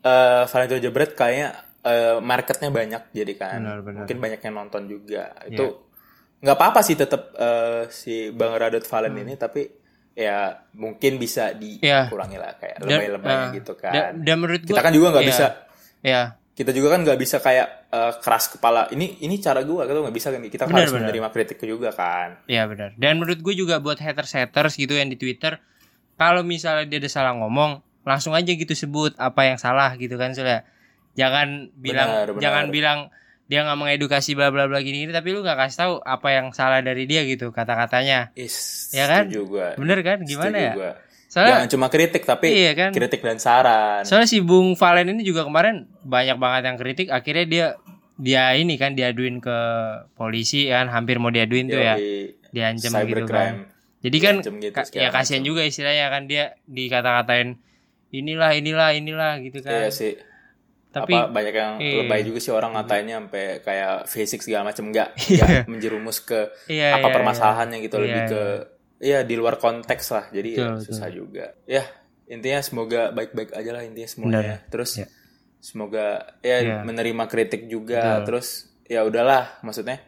eh Valentino Jebret kayaknya eh, marketnya banyak jadi kan. Benar, benar. Mungkin banyak yang nonton juga. Itu nggak apa-apa sih tetap eh, si Bang Radot Valen ini tapi ya mungkin bisa Iya. dikurangi lah kayak lebay-lebaynya eh, gitu kan. Dan, dan menurut kita gua kan juga nggak iya, bisa Iya. kita juga kan nggak bisa kayak eh, keras kepala. Ini ini cara gua kita nggak bisa kan kita Benar, harus benar. menerima kritik juga kan. Iya benar. Dan menurut gue juga buat haters-haters gitu yang di Twitter, kalau misalnya dia ada salah ngomong, langsung aja gitu sebut apa yang salah gitu kan sudah. Jangan bilang Benar, benar. jangan bilang dia nggak mengedukasi bla bla bla gini gini tapi lu nggak kasih tahu apa yang salah dari dia gitu kata-katanya. Is, Ya kan? gua. Bener kan? Gimana Setuju ya? gua. Soalnya Jangan cuma kritik tapi Iya kan? kritik dan saran. soalnya si Bung Valen ini juga kemarin banyak banget yang kritik akhirnya dia dia ini kan diaduin ke polisi kan hampir mau diaduin tuh ya Yoi. diancam gitu kan jadi kan gitu, ya kasihan juga istilahnya kan dia dikata-katain inilah inilah inilah gitu kan Iya sih. Tapi apa banyak yang Iya. lebay juga sih orang ngatainnya sampai kayak fisik segala macam enggak enggak menjerumus ke iya, apa iya, permasalahannya gitu Iya, lebih ke iya di luar konteks lah jadi ya, Betul, susah juga ya intinya semoga baik-baik aja lah intinya semuanya terus Iya. semoga ya Iya. menerima kritik juga Betul. terus ya udahlah maksudnya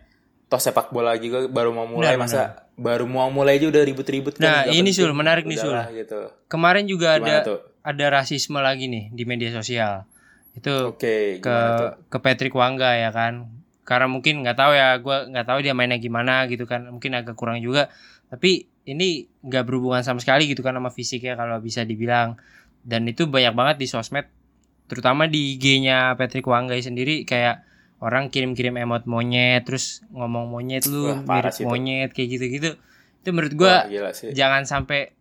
toh sepak bola juga baru mau mulai Benar, masa baru mau mulai aja udah ribut-ribut kan Nah, ini. Sul, menarik nih, Sul. Gitu iya. kemarin juga gimana ada tuh ada rasisme lagi nih di media sosial itu oke ke tuh? ke Patrick Wangga ya kan? Karena mungkin nggak tahu ya gue nggak tahu dia mainnya gimana gitu kan. Mungkin agak kurang juga. Tapi ini nggak berhubungan sama sekali gitu kan sama fisiknya kalau bisa dibilang. Dan itu banyak banget di sosmed terutama di IG-nya Patrick Wangga sendiri. Kayak orang kirim-kirim emot monyet terus ngomong monyet lu Wah, mirip itu. monyet kayak gitu-gitu. Itu menurut gue jangan sampai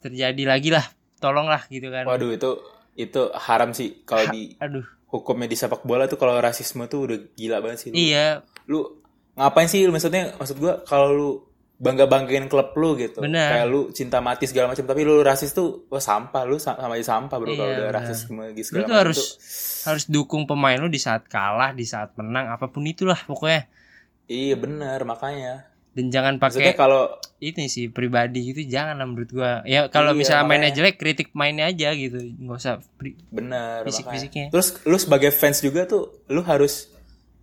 terjadi lagi lah. Tolonglah gitu kan. Waduh itu itu haram sih kalau di aduh hukumnya di sepak bola tuh kalau rasisme tuh udah gila banget sih. Lu, iya lu ngapain sih lu maksudnya maksud gua kalau lu bangga banggain klub lu gitu. Bener. Kayak lu cinta mati segala macam tapi lu rasis tuh wah sampah lu sa- sama aja sampah bro kalau Iya, udah bener. rasisme gitu lu segala tuh macam harus tuh. harus dukung pemain lu di saat kalah di saat menang apa pun itulah pokoknya Iya bener makanya. Dan jangan pakai kalau ini sih pribadi gitu jangan lah menurut gua ya kalau Iya, misalnya mainnya jelek kritik mainnya aja gitu nggak usah bener Fisik-fisiknya. makanya. Terus lu sebagai fans juga tuh lu harus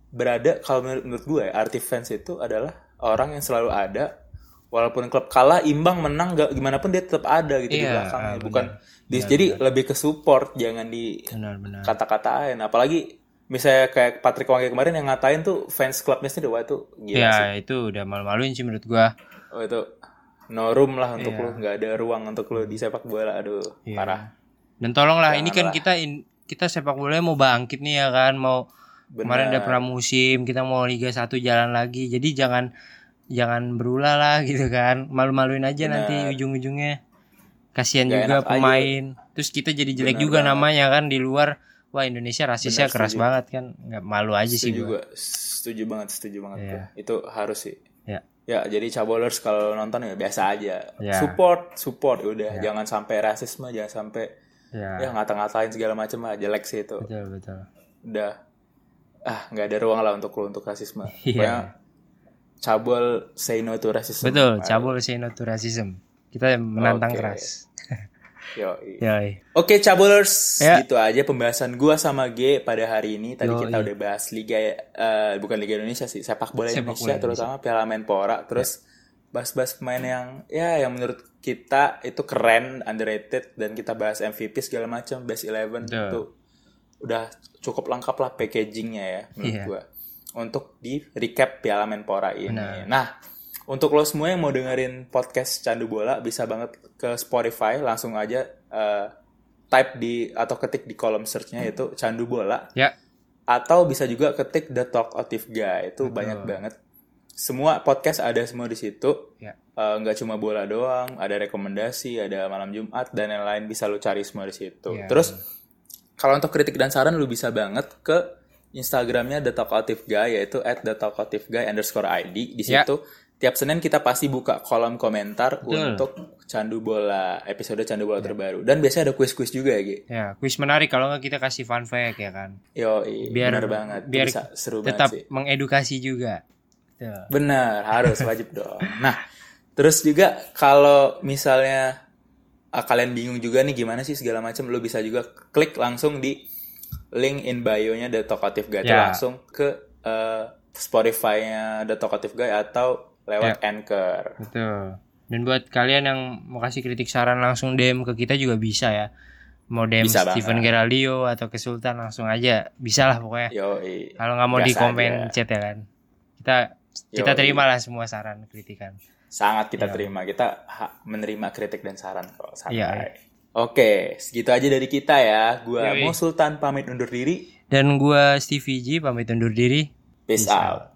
berada kalau menurut, menurut gue ya, arti fans itu adalah orang yang selalu ada walaupun klub kalah imbang menang gak gimana pun dia tetap ada gitu di Iya, belakangnya ah, bukan benar. di- jadi lebih ke support jangan di kata-katain apalagi misalnya kayak Patrick Wangi kemarin yang ngatain tuh fans klubnya sendiri wah itu gila ya sih itu udah malu-maluin sih menurut gua oh itu no room lah untuk Iya. lu nggak ada ruang untuk lu di sepak bola aduh Iya. parah dan tolonglah ini kan Janganlah. kita in- kita sepak bola mau bangkit nih ya kan mau kemarin udah Benar. pramusim kita mau Liga 1 jalan lagi jadi jangan jangan berulah lah gitu kan malu-maluin aja Benar. nanti ujung-ujungnya kasihan juga enak aja. pemain terus kita jadi jelek Benar juga banget. namanya kan di luar wah Indonesia rasisnya Benar, keras setuju. banget kan. Nggak malu aja sih setuju gua. gua. Setuju banget setuju banget Iya. gua. itu harus sih. Ya. ya jadi cabolers kalau nonton ya biasa aja. Ya. support support udah. Jangan sampai rasisme jangan sampai ya, ya ngata-ngatain segala macam lah jelek sih itu. Betul betul. Udah. Ah nggak ada ruang lah untuk lu untuk rasisme. Iya. Pokoknya cabul say no to racism. Betul cabul say no to racism. Kita menantang Oke. keras yoi. Yoi. Oke cabulers, Ya. gitu aja pembahasan gua sama G pada hari ini. Tadi Yoi. kita udah bahas liga eh, bukan liga Indonesia sih, sepak bola Sepak Indonesia bola terutama Piala Menpora. Terus bahas-bahas pemain yang ya yang menurut kita itu keren, underrated dan kita bahas MVP segala macam, best 11 Betul. itu udah cukup lengkap lah packagingnya ya menurut Iya. gua. Untuk di recap Piala Menpora ini. Benar. Nah, untuk lo semua yang mau dengerin podcast Candu Bola bisa banget ke Spotify langsung aja eh, type di atau ketik di kolom searchnya itu Candu Bola. Ya. Atau bisa juga ketik The Talkative Guy itu banyak banget. Semua podcast ada semua di situ. Ya. Eh, nggak cuma bola doang ada rekomendasi ada malam Jumat dan yang lain bisa lu cari semua di situ. Ya. terus kalau untuk kritik dan saran lu bisa banget ke Instagramnya The Talkative Guy yaitu at The Talkative Guy underscore ID di Ya. situ tiap Senin kita pasti buka kolom komentar Betul. untuk Candu Bola episode Candu Bola terbaru dan biasanya ada quiz-quiz juga ya Gi ya kuis menarik kalau nggak kita kasih fun fact ya kan Yo, biar benar banget. Biar bisa seru tetap banget sih. mengedukasi juga Tuh. Benar, harus wajib dong. Nah, terus juga kalau misalnya ah, kalian bingung juga nih gimana sih segala macam, lu bisa juga klik langsung di link in bio-nya The Talkative Guy Ya. langsung ke eh, Spotify-nya The Talkative Guy atau lewat Ya. Anchor. Betul. Dan buat kalian yang mau kasih kritik saran langsung DM ke kita juga bisa ya. Mau DM Bisa Steven. Geraldio atau ke Sultan langsung aja. Bisa lah pokoknya. Kalau nggak mau di komen aja. chat ya kan. Kita kita Yoi. terima lah semua saran kritikan. sangat kita Iya. terima. Kita menerima kritik dan saran kok. Santai. Iya. Oke, segitu aja dari kita ya. Gua Yoi. Mo Sultan pamit undur diri. Dan gua Stevie G pamit undur diri. Peace, Peace out.